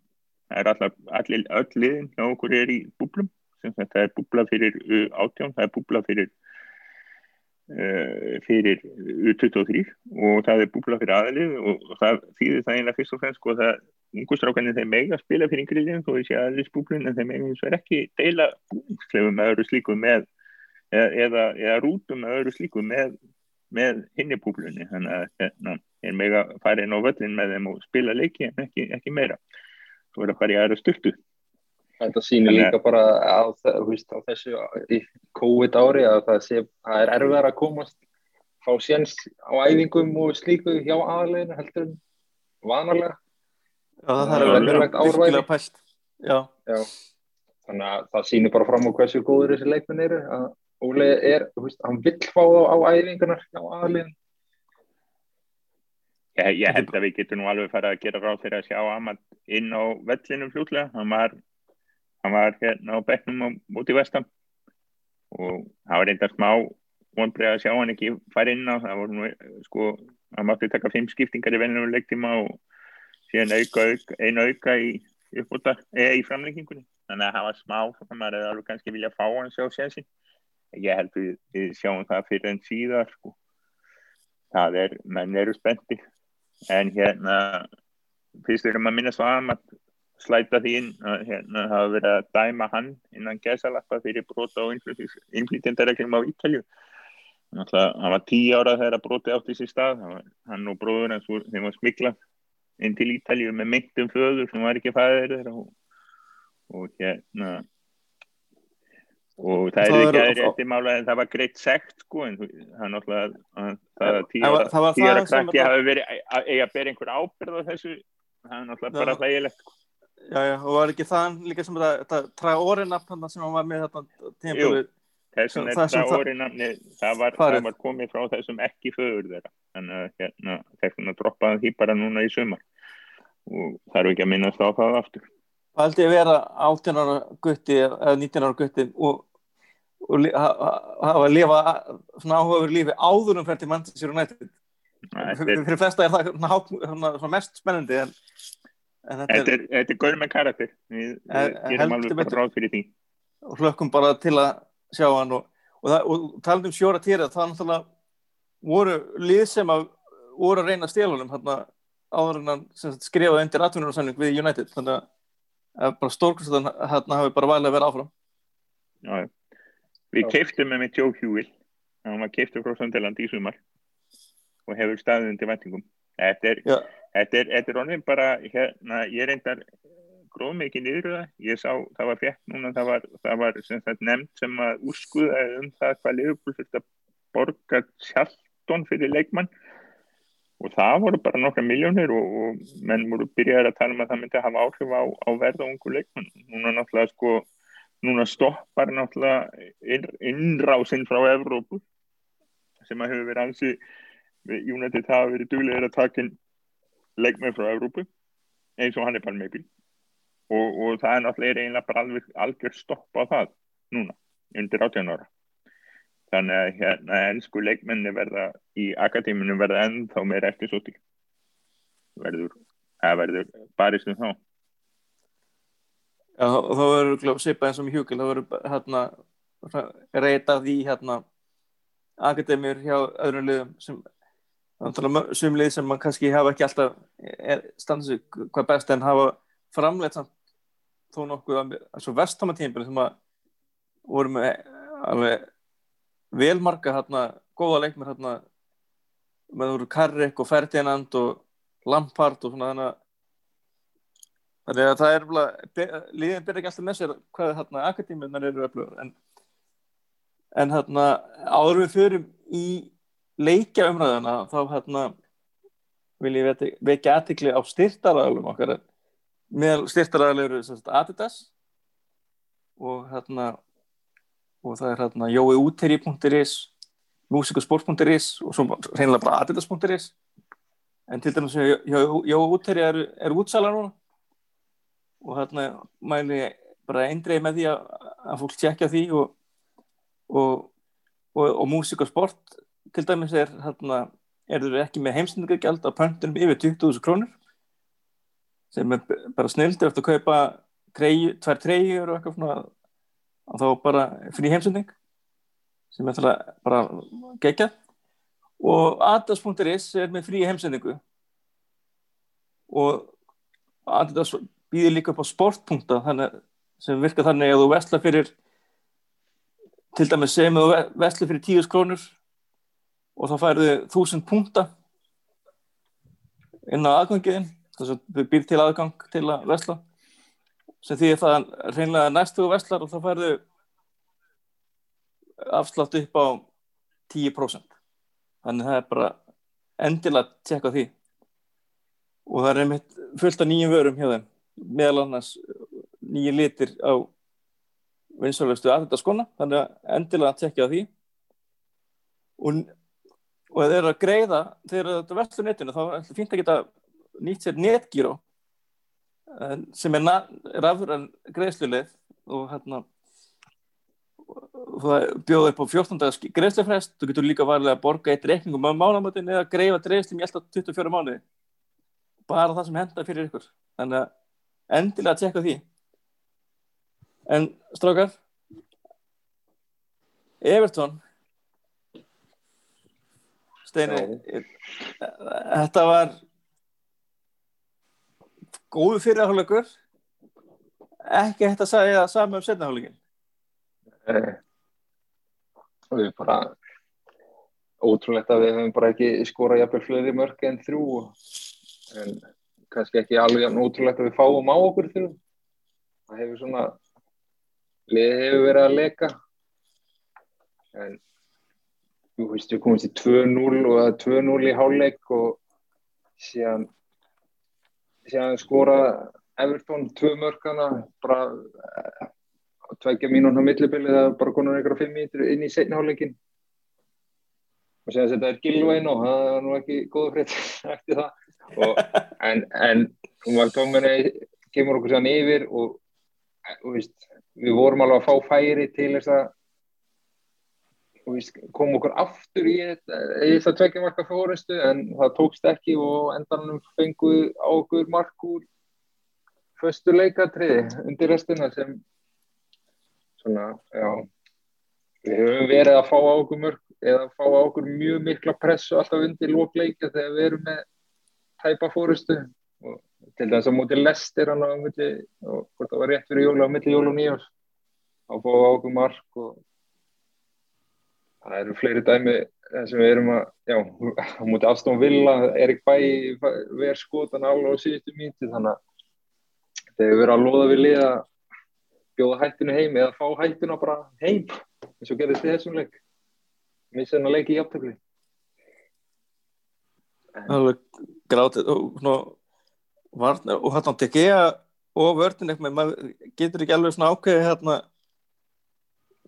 það er alltaf, allir, öll liðin hjá okkur er í búblum sem það er búbla fyrir uh, átján, það er búbla fyrir fyrir U23 og það er búbla fyrir aðalið og, það þýðir það einlega fyrst og fremst sko það ungustrákanir þeir mega spila fyrir yngri liðin þó þessi aðalisbúblun en þeir mega eins og er ekki deila búningsklefum með öðru slíku með eða, eða, rútum með öðru slíku með, með hinni búblunni. Þannig að hérna, er mega fara inn á völlin með þeim og spila leiki en ekki, ekki meira. Svo er að fara í aðra styrtu Þetta sýnir líka bara á, veist, á þessu í COVID ári að það, sé, það er erfiðar að komast fá séns á æfingum og slíku hjá aðleginu heldur en vanalega. Já, það þarf að vera já. virkilega pælt Já, Já. Þannig að það sýnir bara fram á hversu góður þessi leikmenn eru. Að Óli er, þú veist, hann vill fá þá á æfingunar hjá aðleginu. ég, ég held að við getum nú alveg fara að gera ráð fyrir að sjá Amad inn á vellinum fljótlega hann var, hann var hérna á bekknum á móti vestam og það var reyndar smá vonbreið að sjá hann ekki fara inn á. Það voru nú sko, hann mátti taka fimm skiptingar í velnum leiktíma og síðan auka, auka, einu auka í eða í framlengingunni. Þannig að það var smá, þannig að maður hefði alveg kannski vilja fá hann sjá sensin ég held við, við sjáum það fyrir en síðar sko. það er, menn eru spendi en hérna fyrst erum að minna svo að slæta því inn að hérna hafa verið að dæma hann innan gesalappa fyrir brota og innflýtjendareglum á Ítalju hann var tíu ára þegar að broti átt í sér stað. Hann og bróður hans þeim var smiklað inn til Ítalju með myndum föður sem var ekki fæðir og, og hérna og það, það er ekki aðeins eftir mála en það var greitt sekt sko en það náttúrulega það að tíu ára krakki hafi verið að eiga að bera einhver ábyrð á þessu. Það er náttúrulega bara hlægilegt sko. Já, já, og var ekki það líka sem þetta træ orðinafn sem hann var með þetta tímpölu þessum er træ orðinafni það var, það var komið frá þessum ekki fögur þeirra. Þannig að hérna, þessum að droppa því bara núna í sumar. Og það eru ekki að minnast á það aftur. Það held ég að vera 18 ára gutti eða 19 ára gutti og, og hafa að lifa svona áhugaður lífi áður um fyrir Manchester United. Fyrir, fyrir flesta er það svona, svona mest spennandi en, en þetta er Þetta er gaur með karakter. Við gerum alveg bara ráð fyrir því. Og hlökkum bara til að sjá hann og, og, og talandum um sjóra týra það er náttúrulega voru lið sem að voru að reyna stélunum áður en hann skrifaði undir atvinnunarsannning við United. Þannig að bara stórkvæmst að hérna hafi bara valið að vera áfram. Já, við keiftum með mitt Joe Hewell hann var keiftur frá Söndaland í sumar og hefur staðið undir vendingum þetta er, þetta er, þetta er onveg bara hérna, ég reyndar gróð mikið niður það. Ég sá, það var fjett núna það var, það var sem sagt, nefnd sem að úrskuða um það hvað liðbúl fyrir að borga sjálftón fyrir leikmann. Og það voru bara nokkra miljónir og, og menn voru byrjaði að tala um að það myndi að hafa áhrif á, á verða ungu leikmann. Núna náttúrulega sko núna stoppar náttúrulega inn, innrásinn frá Evrópu sem að hefur verið ansi United hafa verið duglegir að taka leikmenn frá Evrópu eins og hann er bara meðbíl og, og það er náttúrulega einlega bara alveg algjör stopp á það núna undir 18 ára. Þannig að hérna ennsku leikmenni verða í akadéminu verða ennþá meira eftir svo til verður, það verður barist um þá. Já, þá verður sipað eins og mjög hjúkil, þá verður hérna reytað í hérna akadémir hjá öðrum liðum sem sumlið sem man kannski hafa ekki alltaf standið sig hvað best en hafa framleitt samt þó nokkuð svo vestamatímpil sem að voru með alveg velmarga hérna, góða leikmir hérna með úr Karrik og Ferdinand og Lampard og svona þannig að það er líðin byrja ekki alltaf með sér hvað hérna akadéminar eru öflugur en, en hérna áður við förum í leikja umræðana þá hérna vil ég vekja aðtikli á styrtaræðalum okkar. Með styrtaræðalur Adidas og hérna og það er hérna jóiúteri.is musikasport.is og svo reynilega bara adidas.is en til dæmis jóiúteri er, er útsala núna. Og hérna mæli bara eindreið með því að, að fólk tjekka því og og, og, og musikasport til dæmis er hérna er þau ekki með heimsendingagjald á pöntunum yfir 20.000 krónur sem er bara snild eftir að kaupa treyju, tvær treyjur og eitthvað svona og þá bara frí heimsending sem er það bara gegja og Adidas.is er með frí heimsendingu. Og Adidas býðir líka upp á sportpunkta sem virkar þannig að þú vestla fyrir til dæmis sem þú vestla fyrir 10 krónur og þá færðu þúsund punta inn á aðgangiðin þess að við býr til aðgang til að vestla sem því að það er reynilega næstu vestlar og þá færðu afslátt upp á 10% þannig það er bara endilega að tjekka því. Og það er einmitt fullt af nýjum vörum hjá þeim. Meðal annars nýjum litir á vinsalvestu að þetta skona þannig að endilega að tjekka því. Og, og þeir eru að greiða þegar þetta vestur netinu þá er fínt að geta nýtt sér netgíró sem er rafur greiðsluleið og hérna bjóður upp á 14 dags greiðslufrest, þú getur líka varlega að borga eitt reikningum á mánamötin eða greiða greiðslum í alltaf 24 mánuði. Bara það sem henda fyrir ykkur. Þannig að endilega að tjekka því. En strákar Everton Steini þetta var góðu fyrirháleikur ekki hægt að segja saman um setnahálingin Eh, og við bara ótrúlegt að við hefum bara ekki skorað jafnvel fleiri mörg en þrjú. En kannski ekki alveg ótrúlegt að við fáum á okkur þrjú. Það hefur svona liðið hefur verið að leka. En þú veist við komumst í 2-0 og það er 2-0 í hálfleik og síðan síðan skora Everton tvö mörgana bara tveggja mínúna millibili það er bara konar einhverja fimm mínutur inn í setni hálfleikin og að þetta er Gilvain og það var nú ekki góða frétt eftir það. Og, en, en hún var tóminni kemur okkur sann yfir og, og víst, við vorum alveg að fá færi til þess að koma okkur aftur í að tveggja marka fórustu en það tókst ekki og endanum fenguð á okkur markur föstu leikatriði undir restina sem svona, já við höfum verið að fá á okkur mörg eða fá á okkur mjög mikla pressu alltaf undir lókleika þegar við erum með tæpa fórustu og til þess að mútið lestir hann á milli og hvort það var rétt fyrir jóla á milli jóla og nýjars að fá á okkur mark og það eru fleiri dæmi sem við erum að, já, á mútið Aston Villa, Erik Bæ verð skotan alveg á síðustu mínuti þannig að þegar við erum að loða við liða bjóða hættinu heim eða fá hættinu bara heim eins og gerðist í þessum leik. Missa hennar leik í jafntökli alveg grátið og varna, og hérna TGA og vördin eitthvað, maður getur ekki alveg svona ákveði hérna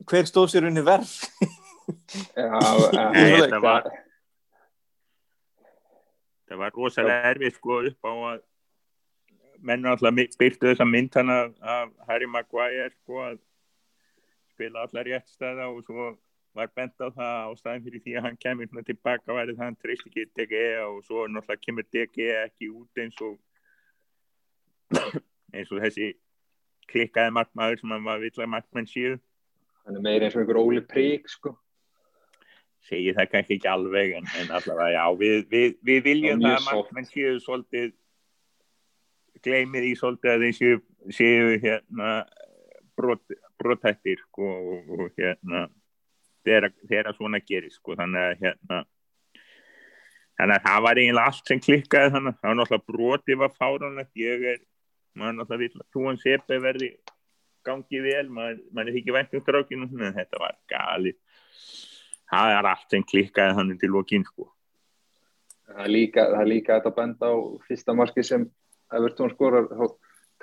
hver stóð sér unni verð þetta var það var rosalega erfið sko upp á að menn alltaf byrtu þessa mynd hana af Harry Maguire sko að spila allar rétt stæða og svo var bent á það á staðin fyrir því að hann kemur tilbaka værið hann treyst ekki DG og svo náttúrulega kemur DG ekki út eins og eins og þessi klikkaði markmaður sem hann var villar markmenn síðu hann er meira eins og einhver Óli Prík sko segi það kannski ekki alveg en, en allavega já við, við, við viljum það að markmenn síðu svolítið gleymið í svolítið að þeir séu, séu hérna brot, brotættir sko, og, og hérna þegar svona gerir sko, þannig að hérna þannig að það var eiginlega allt sem klikkaði þannig. Að það var náttúrulega brotið var fáránlegt. Ég er, maður náttúrulega vill að trúan sepi verði gangið vel. Maður, maður er ekki vænt um strákinu þetta var galið það er allt sem klikkaði þannig til okkin sko. Það er líka, það er líka að benda á fyrsta marki sem Evertón skorar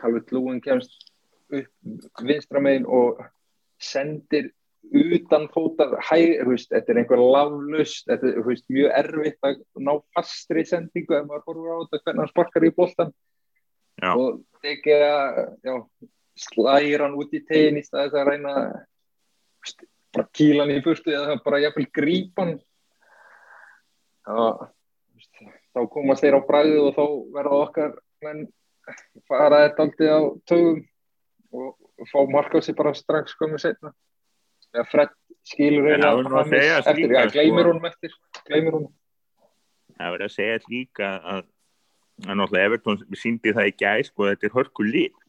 Calvert Lúin kemst upp vinstramegin og sendir utan fótar hæg, þetta er einhver laflust, þetta er veist, mjög erfitt að ná fastri sendingu ef maður horfur á þetta hvernig hann sparkar í bóltan og tekið að slæra hann út í tegin í staðis að reyna bara kíla hann í fyrstu eða bara jafnvel grípan. Þá komast þeir á bræðu og þá verða okkar menn fara þetta aldrei á tögum og fá sig bara strax komið setna eða Fred skilur eiginlega eftir, já, gleymir honum eftir gleymir honum. Það verður að segja líka að að náttúrulega Evertón síndi það í gæs sko þetta er hörku líf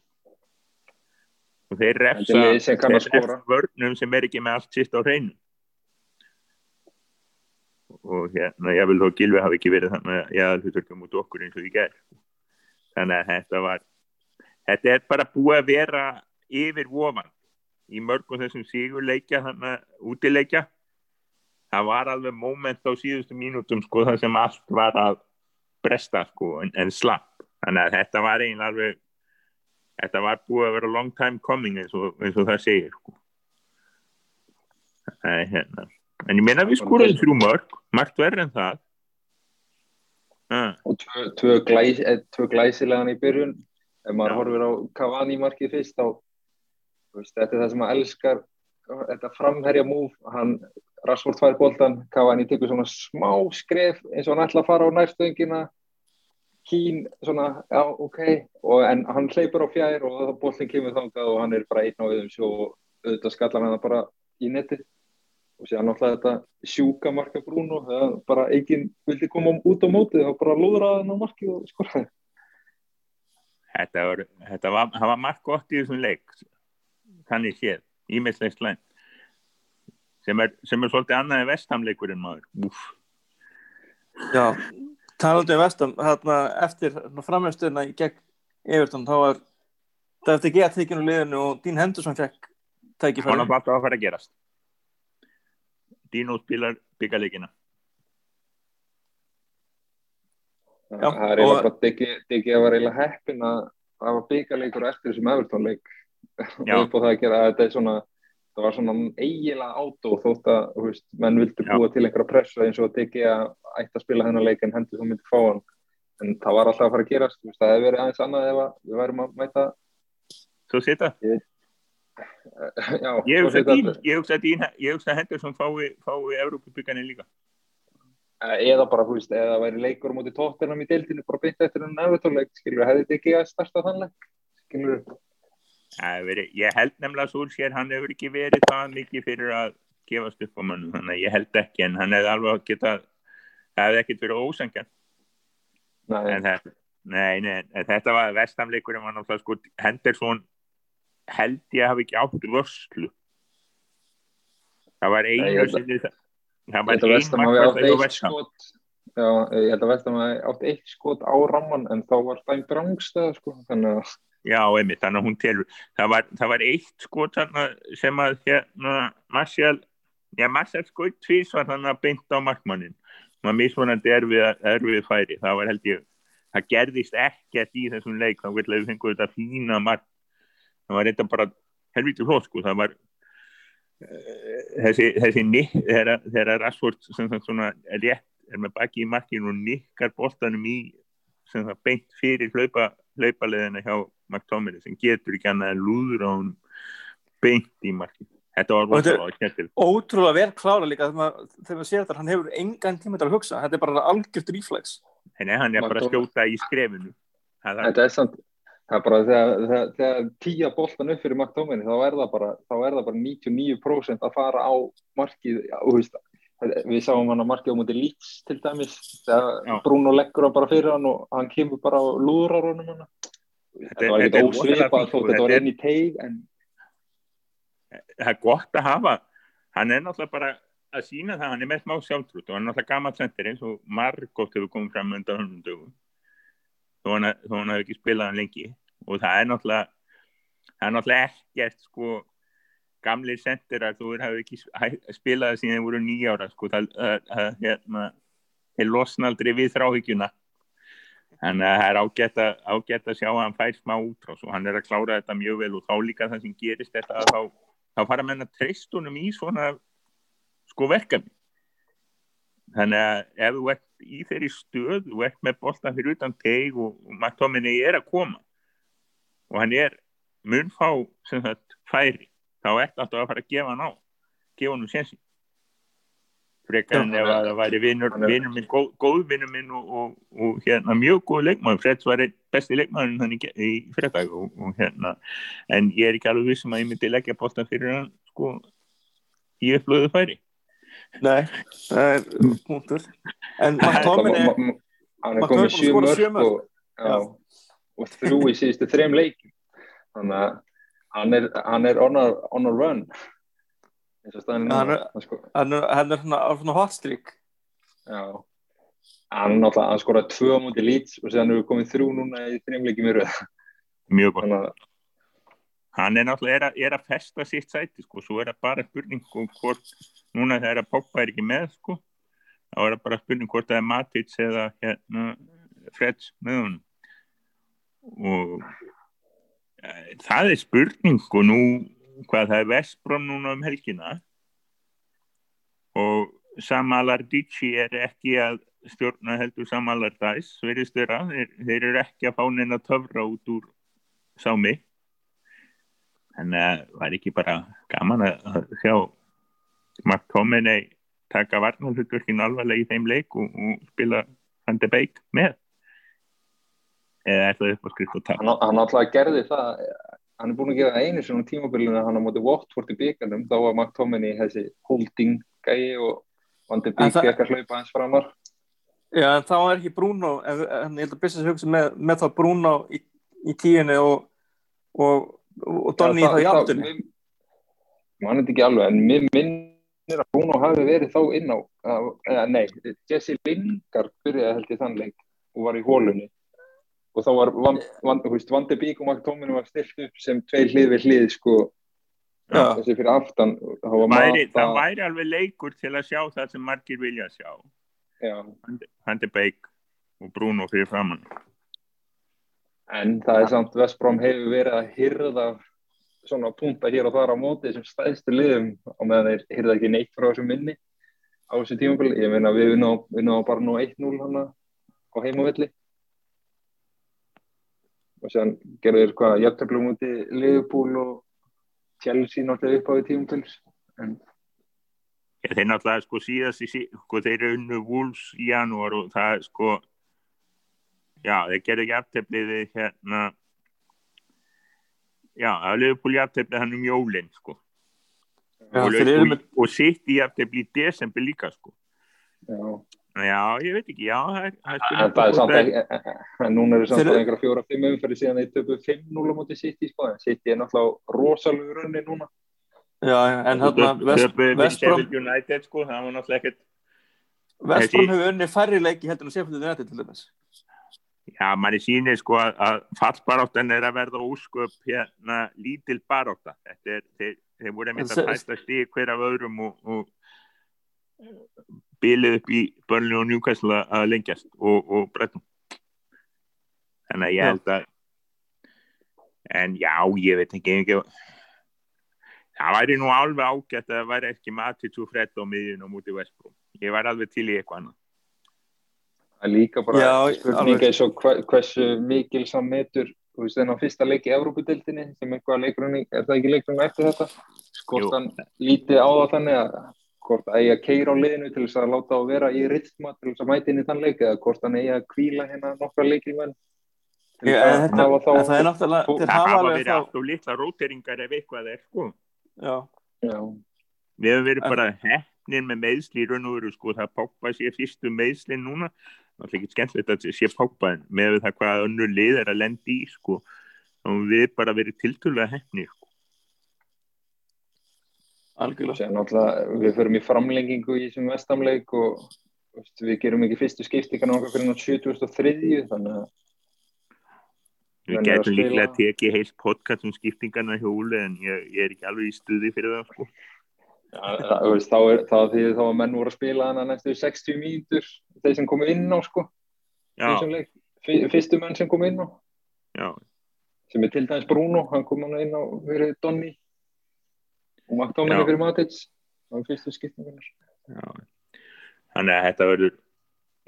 og þeir refsa vörnum sem er ekki með allt sýst á hreinu. Og hérna ég vil þó Gilvi hafi ekki verið þannig að ég hafði hluturkum út okkur eins og því gæs þannig að þetta var þetta er bara búið að vera yfir vofan í mörgum þessum sigurleikja þannig að útileikja. Það var alveg moment á síðustu mínútum sko það sem allt var að bresta sko en, en slapp. Þannig að þetta var eiginlega alveg þetta var búið að vera long time coming eins og, eins og það segir sko. Það er hérna. En ég meina við skúraðum þrjú mörg margt verður en það. Ah. og tvö, tvö, glæs, eh, tvö glæsilegan í byrjun. Ef maður Já. horfir á Cavani markið fyrst þá veist, þetta er það sem maður elskar þetta framherja múf hann Rashford fær bóltan Cavani tekur svona smá skref eins og hann ætla að fara á nærstöngina kín svona, já, ok. Og, en hann hleypur á fjær og það bóllin kemur þangað og hann er bara einn á viðum sjó og auðvitað skallar hann bara í netti og sér náttúrulega þetta sjúka marka Bruno það bara eigin vildi koma út á mótið og bara lúðra hann á marki og skora Þetta var, þetta var, það var margt gott í þessum leik þannig séð, ímestleik slæm sem er, sem er svolítið annað en vestamleikurinn maður. Úf. Já, talandi um vestam hérna, eftir framhjástöðuna gegn Everton þá var það eftir gett þykjunu liðinu og Dín Henderson fekk tækifæri. Hann var bara að fara að gerast. Dino spilar byggaleikina Já, það er eiginlega og- bara diggi að vera eiginlega heppin að það var byggarleikur eftir þessum Everton-leik. Já. upp á það að gera að þetta er svona það var svona eiginlega átó þótt að þú veist, menn vildu Já. búa til einhverja pressa eins og að diggi að ætti að spila hennar leik en hendur þú myndi fá hann. En það var alltaf að fara að gerast þú veist, það hefði verið aðeins annað ef að við værum að mæta. Svo sita, já, ég hugsa Dín þetta- ég hugsa Dín, ég hugsa Henderson fái, fái Evrópubygganin líka. Eða bara, þú veist, eða væri leikur móti tóttirnum í deildinu bara beint eftir enn Everton-leik, skilur, hefði diggi að starta þann leik, skilur verið, ég held nefnilega að Solskjær hann hefur ekki verið það mikið fyrir að gefast upp á mannum, þannig að ég held ekki en hann hefði alveg getað það hefði ekkert verið ósangjan Nei, en nei, en þetta var vestamleikurinn var náttúrulega sko Henderson held ég hafi ekki átt vörslu. Það var einu sinni það það var held að ein Vestam Já, ég held að Vestam hafi átt eitt skot á ramman en þá var dæmt rángstæða sko, þannig að Já, einmitt, þannig að hún telur. Það var, það var eitt skot sem að hérna Marcial, já Marcial skoit tvís var þannig að beint á markmannin. Það var mismunandi erfið, erfið færi. Það var held ég, það gerðist ekkert í þessum leik. Þá vil við fengum þetta fína mark. Það var þetta bara helvítið hlóð sko. Það var uh, þessi, þessi nikk, þegar Rashford sem það svona rétt er með baki í markinu og nikkar boltanum í sem það beint fyrir hlaupa, hlaupaleðina hjá McTominay sem getur ekki annað en lúður á hún beint í marki þetta var Og rosalega skemmtilegt. ótrúlega vel klára líka þegar maður, sér þetta hann hefur engan tíma til að hugsa. Þetta er bara algjört reflex. En hann er bara að McTominay- skjóta í skrefinu. Það, þetta er samt það er bara þegar, þegar, þegar tíja boltan upp fyrir McTominay þá er það bara, þá er það bara 99% að fara á markið já, þú veist, við sáum hann á markið á múti Leeds til dæmis þegar Já. Bruno leggur hann bara fyrir hann og hann kemur bara á lúðrar honum hann þetta var er rosalega ósvipað þótt sko. þetta var er- inn í teig en það er gott að hafa hann er náttúrulega bara að sína það hann er með smá sjálftrútt og hann er náttúrulega gammal sendir eins og margótt hefur komið fram undan hannum dögum. Þó hann, hann hefur ekki spilað hann lengi. Og það er náttúrulega það er náttúrulega ekkert sko gamlir sendirar þú hefur ekki spilað það síðan þeir voru nýjára sko. Það, það, hérna, þeir losna aldrei við þráhyggjuna þannig að það er ágætt að, ágætt að sjá að hann fær smá útrás og hann er að klára þetta mjög vel og þá líka það sem gerist þetta þá, þá fara menn að treyst honum í svona sko verkefni. Þannig að ef þú ert í þeirri stöð þú ert með boltan fyrir utan teig og, og McTominay er að koma og hann er mun fá sem sagt færi þá ert alltaf að fara að gefa hann á gefa hann um sensi frekar en ef hann er- að það væri hann er- vinur minn, góð, góð vinur minn og, og, og hérna mjög góð leikmaður. Freds var einn besti leikmaður þannig í, í fredag og, og hérna en ég er ekki alveg vissum að ég myndi leggja boltan fyrir hann sko í upplöðu færi. Nei, það er punktur. En McTominay Ma- ma- hann er komið búinn að sjö skora mörg sjö mörk. og, já, og þrjú í síðustu þrem leikum þannig að hann er, hann er on, a, on a run eins og staðan er Hann er- Hann sko, hann er, hann er svona, svona hot streak. Já. Hann hann skoraði tvö á múti Leeds og séðan hefur komið þrjú núna í þrem leikum í röð. Mjög gott. Þannig hann er náttúrulega er að, er að festa sitt sæti sko, svo er það bara spurning sko, hvort, núna þegar að Pogba er ekki með sko, þá er það bara spurning hvort það er Matic eða hérna, Freds með hún og e, það er spurning sko nú hvað það er Vestbrom núna um helgina. Og Samalar Dici er ekki að stjórna heldur Samalar Dæs verðist vera, þeir, þeir eru ekki að fá neina töfra út úr sámi. Þannig að var ekki bara gaman að sjá Mark Tominey taka varnarhutverkin alvarlega í þeim leik og, og spila Van de Beek með. Eða er það upp á skrift og hann, hann alltaf gerði það hann er búin að gera það einu svona tímabilinu hann á móti Watford í byggarnum þá var McTominay þessi holding gæi og Van de En Beek það- fekk að hlaupa hans framar. Já, en þá er ekki Bruno en, en ég held að Bissas hugsa með, með þá Bruno í, í tíunni og og, og Donny Já, þá í það- áttunni mér- Man er ekki alveg, en mér minnir að Bruno hafi verið þá inn á, eða nei, Jesse Lingard byrjaði held ég þann leik og var í hólunni og þá var Van, Van, Van de Beek og McTominay var stilt upp sem tvei hlið við hlið sko, Já. þessi fyrir aftan var væri, það væri alveg leikur til að sjá það sem margir vilja sjá. Já, Van de Beek og Bruno fyrir framann en það er samt Vestbróm hefur verið að hyrða svona punta hér og þar á móti þessum stæðstu liðum og meðan þeir hyrða ekki neitt frá þessum minni á þessu tímabili, ég meina við vinnum á bara nú 1-0 hana á heimavelli og séðan gerðu þeir hvað jafntöflum úti Liverpool og Chelsea náttúrulega upp á því tímabils en Ég, þeir náttúrulega sko síðast í sí- sko, þeir eru unnu Wolves í janúar og það er sko já, þeir gerðu ekki aftefliði hérna já, það er Liverpool afteflið hann um jólin sko. Já, og, með- og sitt í afteflið í desember líka sko. Já, já, ég veit ekki, já það er, samt ekki en núna eru samt einhverja fjóra-fimm umferði síðan þeir töpu 5-0 á móti City sko, City er náttúrulega rosalegu runni núna. Já, en hérna Vest, Vestbrom United sko, það var náttúrulega ekkert Vestbrom hefur unni færri leiki heldur en Seffield United til dæmis. Já, manni sýnir sko að, að fallbaráttan er að verða ósköp hérna lítil er, þeir, þeir voru einmitt En að se- tæsta stíð hver af öðrum og, og bilið upp í Burnley og Newcastle að- lengjast og, og brettum. Þannig að ég held að en já, ég veit ekki, ekki það væri nú alveg ágætt að það væri ekki Matic og Fred á miðjun og mútið Vestbróm. Ég væri alveg til í eitthvað annað. Það er líka bara Já, spurning alveg. eins og hversu mikil sammetur, þú veist, þennan fyrsta leik í Evrópudeildinni, sem eitthvað leikurinn, er það ekki leikurinn eftir þetta? Skort Jú. hann lítið á það þannig að hvort að eigi að keira á liðinu til þess að láta á vera í rytma til þess að mæti inn í þann leik eða hvort hann eigi að kvíla hérna nokkra leikilmenn til þess að þetta, hafa en það er þá náttúrulega Það hafa verið þá allt og litla róteringar ef eitthvað er sko. já, Já, Við hefum verið bara hefnir með meðsli í raun og veru sko, það Pogba sé fyrstu meðsli núna, það er ekki skemmtilegt að sé Pogba en með það hvað önnur lið er að lendi í sko, þá höfum við bara verið tiltölulega hefnir sko. algjörlega Sér náttúrulega við förum í framlengingu í þessum vestamleik og veist, við gerum ekki fyrstu skiptingan okkar fyrir náttúrulega 73 þannig að Við að getum líklega tekið heilt podcast um skiptingarna hjá Úli en ég, ég er ekki alveg í stuði fyrir það sko. Ja, það, veist, þá er það því þá að menn voru að spila hana næstu 60 mínútur þeir sem komu inn á sko Já, leik. Fy- fyrstu menn sem komu inn á. Já, sem er til dæmis Bruno, hann kom hann inn á fyrir Donny og Já. fyrir það var fyrstu skiptingunar. Þannig að þetta verður,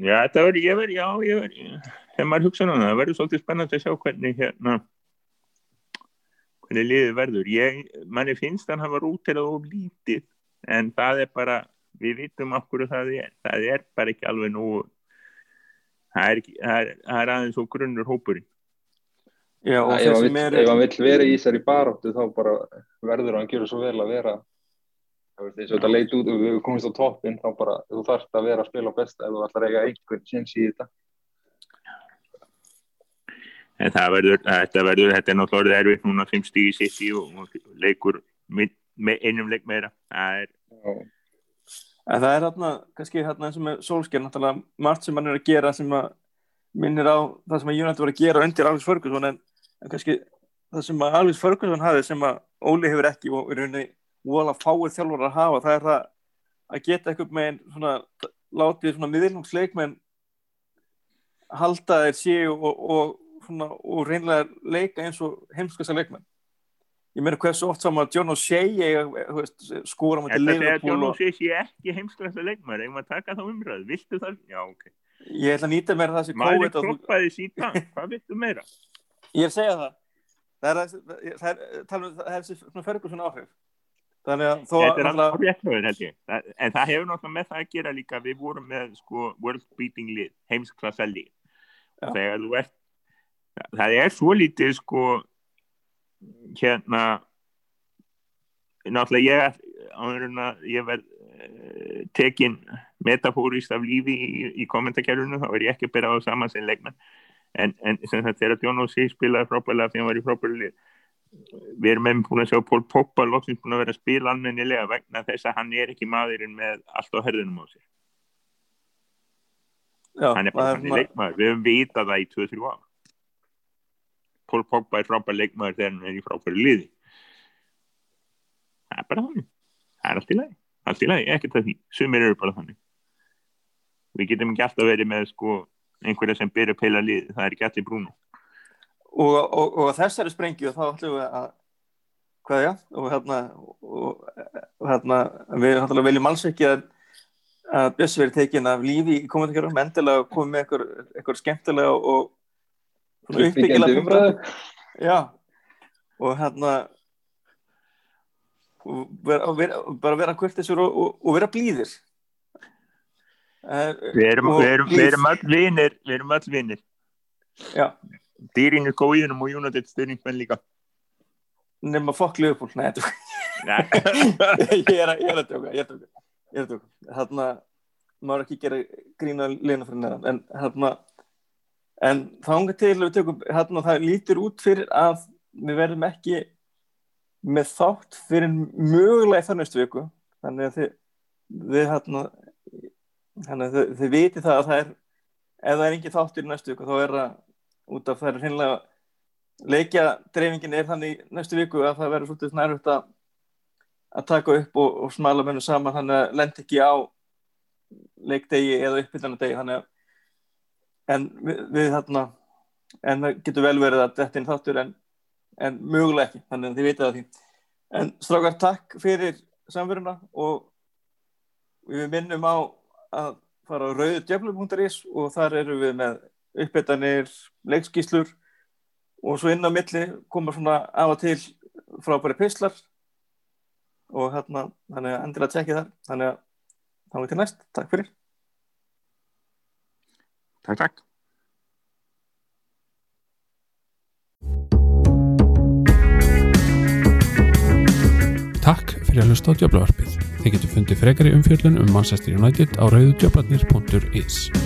já þetta verður, ég verður, já ég verður, þegar maður hugsa núna, það verður svolítið spennandi að sjá hvernig hérna, hvernig liðið verður. Ég, manni finnst hann hafa rútirað of lítið, en það er bara, við vitum af hverju það er, það er bara ekki alveg nú, það er, það er, það er aðeins og grunnur hópurinn. Já, og ef hann vill, hann vill vera í þessari baráttu þá bara verður hann að gera svo vel að vera eins og þetta leit út og við komumst á toppin þá bara, þú þarfst að vera að spila besta ef þú ætlar að eiga einhvern sinns í þetta En það verður, þetta verður, þetta er náttúrulega orðið erfitt núna fimm stígi sitt í og, og leikur með, með einum leik meira. Það er. En það er hérna, kannski hérna eins og með Solskjær, náttúrulega margt sem hann er að gera sem að minnir á það sem að United var að gera undir Alvis Ferguson en, en kannski það sem að Alvis Ferguson hafi sem að Óli hefur ekki og í rauninni vola fáið þjálfur að hafa, það er það að geta eitthvað með svona, látið svona miðlungsleikmenn halda þeir séu og, og, svona, og reynlega leika eins og heimskassa leikmenn. Ég meina hversu oft saman að John O'Shea skóra mæti þetta segja Liverpool John O'Shea sé ekki heimsklæsta leikmæður, eigum að taka þá umræðu, viltu það? Já, ok. ég ætla að nýta mér það sem Maður og þú- kloppaði síðan, hvað viltu meira? Ég er að segja það. Það er, það er, það er, um- það er svona Ferguson áhrif. Þannig að þó Þetta er alveg réttlöður held ég. En það hefur náttúrulega með það að gera líka, við vorum með sko world beating lið, heimsklassa lið. Þegar þú ert, það er svo lítið sko hérna náttúrulega ég áður en að ég verð uh, tekin metafórist af lífi í, í kommentarkerfunu þá er ég ekki að bera á saman sem leikmenn en, en að John O'Shea spilaði frábæðilega þegar hann var í frábæðilega við erum með búin að sjá Pól Poppa loksins búin að vera að spila almennilega vegna þess að hann er ekki maðurinn með allt á herðunum á sér. Já, hann er bara hann er leikmaður, við höfum vitað það í 2-3 ára Pól Poppa er frábær leikmaður þegar hann er í frábæri liði. Það er bara þannig. Það er allt í lagi, allt í lagi, ekkert að því. Sumir eru bara þannig. Við getum ekki alltaf verið með sko einhverja sem byrja peila lið, það er ekki allir brúnu og, og, og þessari sprengju þá ætlum við að hvaðja og hérna, og, og hérna við ætlum viljum alls ekki að að Bjössi verið tekin af lífi í komendingarum, endilega komið með eitthvað, eitthvað skemmtilega og uppbyggjandi umræðu. Já og hérna og vera, vera, bara vera kurtisur og, og, og vera blíðir við erum, við erum, við erum all vinir við erum all vinir. Já. Dýrin er góðinum og Jónateit styrningsmenn líka. Nema fokk lögupól nei, ég er að ég er að tjóka er að að maður ekki gera grína leina fyrir neðan, en hérna en þánga til við tökum hérna, það lítur út fyrir að við verðum ekki með þátt fyrir mögulega það næstu viku. Þannig að þið, þið hérna, hérna þið, þið viti það að það er ef það er ekki þáttur í næstu viku þá er það út af það er hinnlega leikja dreifingin er þannig næstu viku að það verður svolítið nærvitt að að taka upp og, og smala mennu saman þannig að lend ekki á leikdegi eða uppbytlanadegi þannig að en við, við þarna en það getur vel verið að þetta er þáttur en, en möguleg ekki þannig að þið vitið að því. En strákar takk fyrir samveruna og við minnum á að fara á rauðdjöflum.is og þar eru við með uppbytlanir, leikskíslur og svo inn á milli koma svona af og til frábæri pislar og hérna þannig að endilega tjekki þar. Þannig að þá er til næst, takk fyrir. Takk, takk. Takk fyrir að hlusta á Djöflavarpið. Þið getur fundið frekari umfjöllun um Manchester United á rauðudjöflarnir.is